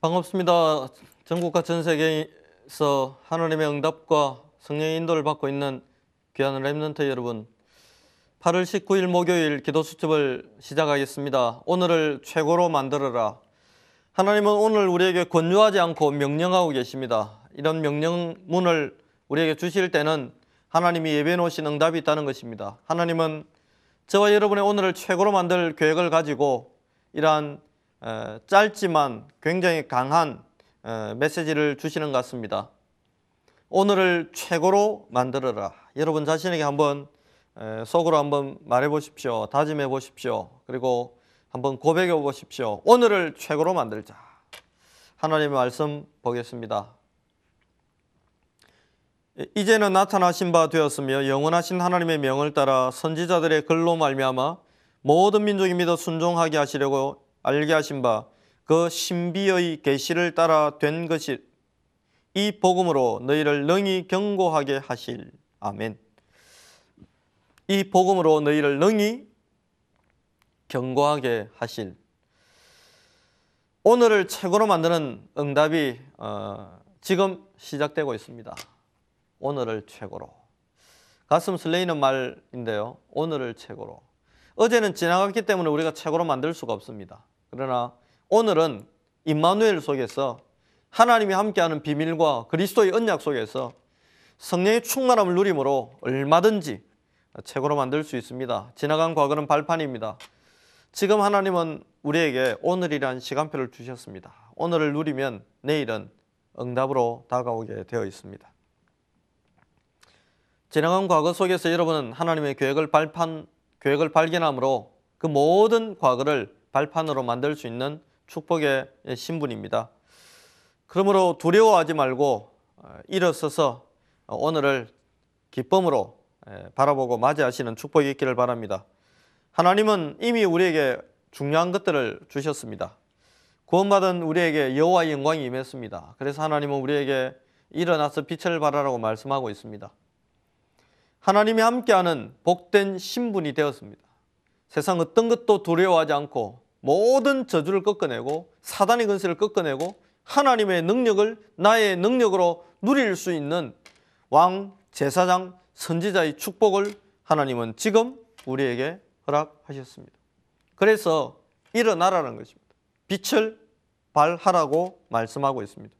반갑습니다. 전국과 전 세계에서 하나님의 응답과 성령의 인도를 받고 있는 귀한 랩런트 여러분. 8월 19일 목요일 기도 수첩을 시작하겠습니다. 오늘을 최고로 만들어라. 하나님은 오늘 우리에게 권유하지 않고 명령하고 계십니다. 이런 명령문을 우리에게 주실 때는 하나님이 예배 놓으신 응답이 있다는 것입니다. 하나님은 저와 여러분의 오늘을 최고로 만들 계획을 가지고 이러한 어, 짧지만 굉장히 강한 어, 메시지를 주시는 것 같습니다. 오늘을 최고로 만들어라. 여러분 자신에게 한번 속으로 한번 말해 보십시오. 다짐해 보십시오. 그리고 한번 고백해 보십시오. 오늘을 최고로 만들자. 하나님의 말씀 보겠습니다. 이제는 나타나신 바 되었으며 영원하신 하나님의 명을 따라 선지자들의 글로 말미암아 모든 민족이 믿어 순종하게 하시려고 알게 하신 바 그 신비의 계시를 따라 된 것이 이 복음으로 너희를 능히 경고하게 하실 아멘. 이 복음으로 너희를 능히 경고하게 하실 오늘을 최고로 만드는 응답이 어, 지금 시작되고 있습니다. 오늘을 최고로 가슴 설레이는 말인데요. 오늘을 최고로 어제는 지나갔기 때문에 우리가 최고로 만들 수가 없습니다. 그러나 오늘은 임마누엘 속에서 하나님이 함께하는 비밀과 그리스도의 언약 속에서 성령의 충만함을 누림으로 얼마든지 최고로 만들 수 있습니다. 지나간 과거는 발판입니다. 지금 하나님은 우리에게 오늘이란 시간표를 주셨습니다. 오늘을 누리면 내일은 응답으로 다가오게 되어 있습니다. 지나간 과거 속에서 여러분은 하나님의 계획을 발판, 계획을 발견함으로 그 모든 과거를 발판으로 만들 수 있는 축복의 신분입니다. 그러므로 두려워하지 말고 어, 일어서서 오늘을 기쁨으로 바라보고 맞이하시는 축복이 있기를 바랍니다. 하나님은 이미 우리에게 중요한 것들을 주셨습니다. 구원받은 우리에게 여호와의 영광이 임했습니다. 그래서 하나님은 우리에게 일어나서 빛을 발하라고 말씀하고 있습니다. 하나님이 함께하는 복된 신분이 되었습니다. 세상 어떤 것도 두려워하지 않고 모든 저주를 꺾어내고 사단의 근세를 꺾어내고 하나님의 능력을 나의 능력으로 누릴 수 있는 왕, 제사장, 선지자의 축복을 하나님은 지금 우리에게 허락하셨습니다. 그래서 일어나라는 것입니다. 빛을 발하라고 말씀하고 있습니다.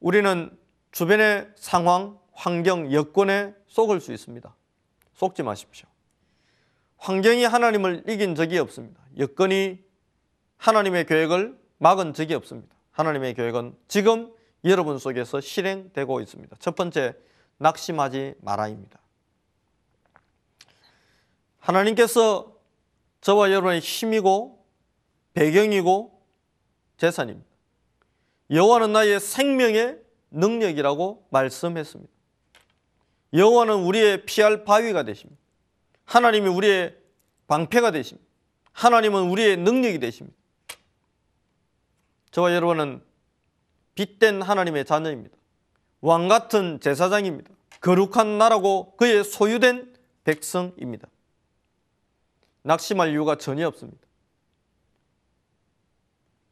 우리는 주변의 상황, 환경, 여건에 속을 수 있습니다. 속지 마십시오. 환경이 하나님을 이긴 적이 없습니다. 여건이 하나님의 계획을 막은 적이 없습니다. 하나님의 계획은 지금 여러분 속에서 실행되고 있습니다. 첫 번째, 낙심하지 마라입니다. 하나님께서 저와 여러분의 힘이고 배경이고 재산입니다. 여호와는 나의 생명의 능력이라고 말씀했습니다. 여호와는 우리의 피할 바위가 되십니다. 하나님이 우리의 방패가 되십니다. 하나님은 우리의 능력이 되십니다. 저와 여러분은 빛된 하나님의 자녀입니다. 왕 같은 제사장입니다. 거룩한 나라고 그의 소유된 백성입니다. 낙심할 이유가 전혀 없습니다.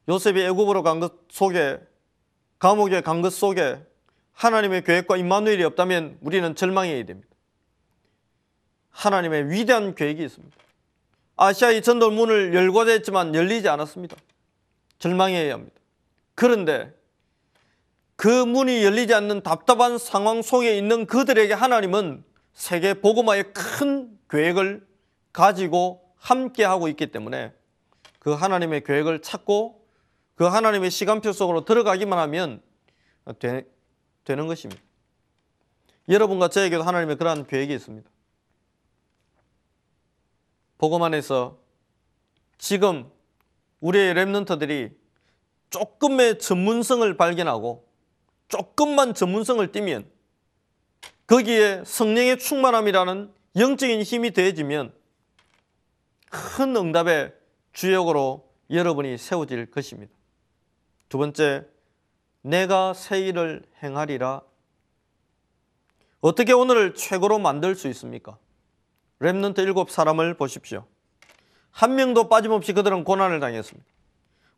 요셉이 애굽으로 간 것 속에 감옥에 간 것 속에 하나님의 계획과 임마누엘이 없다면 우리는 절망해야 됩니다. 하나님의 위대한 계획이 있습니다. 아시아의 전도 문을 열고자 했지만 열리지 않았습니다. 절망해야 합니다. 그런데 그 문이 열리지 않는 답답한 상황 속에 있는 그들에게 하나님은 세계 복음화의 큰 계획을 가지고 함께하고 있기 때문에 그 하나님의 계획을 찾고 그 하나님의 시간표 속으로 들어가기만 하면 되, 되는 것입니다. 여러분과 저에게도 하나님의 그러한 계획이 있습니다. 복음 안에서 지금 우리의 랩런터들이 조금의 전문성을 발견하고 조금만 전문성을 띠면 거기에 성령의 충만함이라는 영적인 힘이 더해지면 큰 응답의 주역으로 여러분이 세워질 것입니다. 두 번째, 내가 새 일을 행하리라. 어떻게 오늘을 최고로 만들 수 있습니까? remnant 일곱 사람을 보십시오. 한 명도 빠짐없이 그들은 고난을 당했습니다.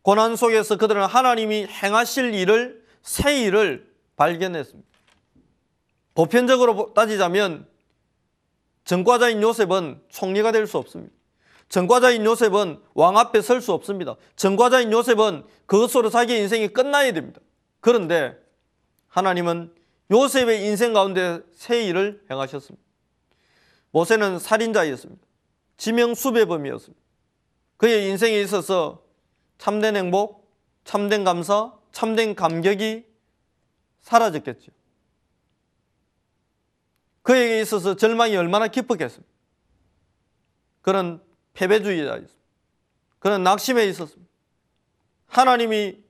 고난 속에서 그들은 하나님이 행하실 일을 새 일을 발견했습니다. 보편적으로 따지자면 전과자인 요셉은 총리가 될 수 없습니다. 전과자인 요셉은 왕 앞에 설 수 없습니다. 전과자인 요셉은 그것으로 자기의 인생이 끝나야 됩니다. 그런데 하나님은 요셉의 인생 가운데 새 일을 행하셨습니다. 모세는 살인자였습니다. 지명 수배범이었습니다. 그의 인생에 있어서 참된 행복, 참된 감사, 참된 감격이 사라졌겠죠. 그에게 있어서 절망이 얼마나 깊었겠습니까? 그런 패배주의자였습니다. 그는 낙심에 있었습니다. 하나님이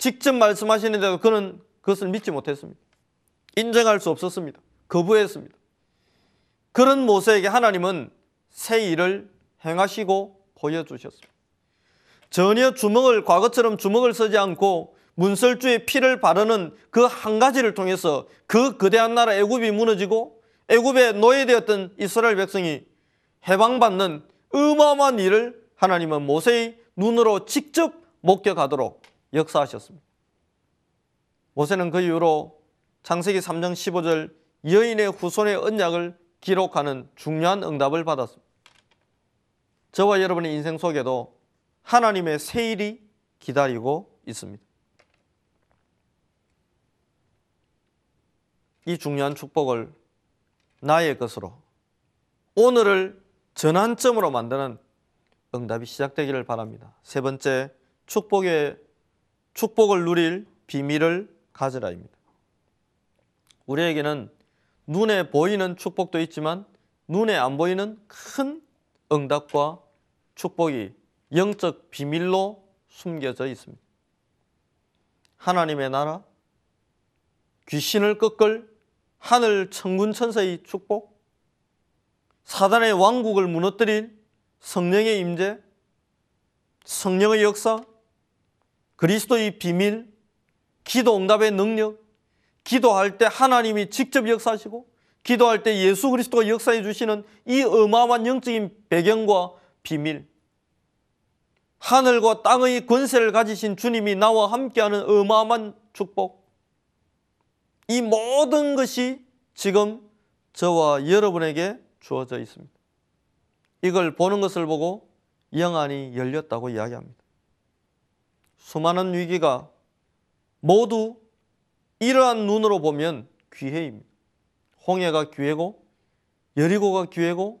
직접 말씀하시는데도 그는 그것을 믿지 못했습니다. 인정할 수 없었습니다. 거부했습니다. 그런 모세에게 하나님은 새 일을 행하시고 보여주셨습니다. 전혀 주먹을 과거처럼 주먹을 쓰지 않고 문설주의 피를 바르는 그 한 가지를 통해서 그 거대한 나라 애굽이 무너지고 애굽에 노예되었던 이스라엘 백성이 해방받는 어마어마한 일을 하나님은 모세의 눈으로 직접 목격하도록 역사하셨습니다. 모세는 그 이후로 창세기 3장 15절 여인의 후손의 언약을 기록하는 중요한 응답을 받았습니다. 저와 여러분의 인생 속에도 하나님의 새 일이 기다리고 있습니다. 이 중요한 축복을 나의 것으로 오늘을 전환점으로 만드는 응답이 시작되기를 바랍니다. 세 번째, 축복의 축복을 누릴 비밀을 가져라입니다. 우리에게는 눈에 보이는 축복도 있지만 눈에 안 보이는 큰 응답과 축복이 영적 비밀로 숨겨져 있습니다. 하나님의 나라, 귀신을 꺾을 하늘 천군 천사의 축복, 사단의 왕국을 무너뜨린 성령의 임재, 성령의 역사, 그리스도의 비밀, 기도 응답의 능력, 기도할 때 하나님이 직접 역사하시고 기도할 때 예수 그리스도가 역사해 주시는 이 어마어마한 영적인 배경과 비밀 하늘과 땅의 권세를 가지신 주님이 나와 함께하는 어마어마한 축복 이 모든 것이 지금 저와 여러분에게 주어져 있습니다. 이걸 보는 것을 보고 영안이 열렸다고 이야기합니다. 수많은 위기가 모두 이러한 눈으로 보면 귀해입니다. 홍해가 귀해고 여리고가 귀해고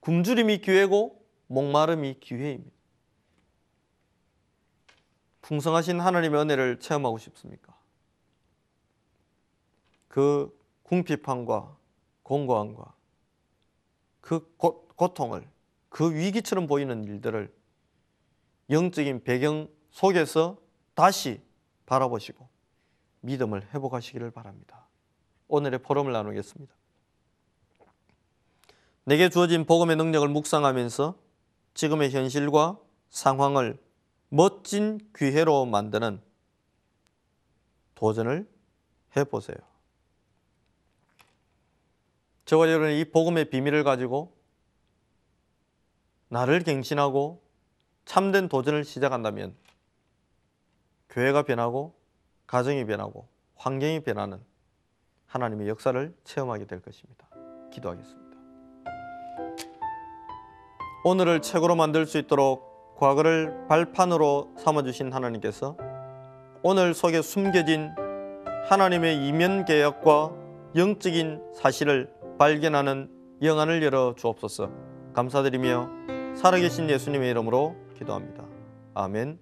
굶주림이 귀해고 목마름이 기회입니다. 풍성하신 하나님의 은혜를 체험하고 싶습니까? 그 궁핍함과 공고함과 그 고, 고통을 그 위기처럼 보이는 일들을 영적인 배경 속에서 다시 바라보시고 믿음을 회복하시기를 바랍니다. 오늘의 포럼을 나누겠습니다. 내게 주어진 복음의 능력을 묵상하면서 지금의 현실과 상황을 멋진 기회로 만드는 도전을 해보세요. 저와 여러분이 이 복음의 비밀을 가지고 나를 갱신하고 참된 도전을 시작한다면 교회가 변하고 가정이 변하고 환경이 변하는 하나님의 역사를 체험하게 될 것입니다. 기도하겠습니다. 오늘을 최고로 만들 수 있도록 과거를 발판으로 삼아주신 하나님께서 오늘 속에 숨겨진 하나님의 이면 계약과 영적인 사실을 발견하는 영안을 열어 주옵소서 감사드리며 살아계신 예수님의 이름으로 기도합니다. 아멘.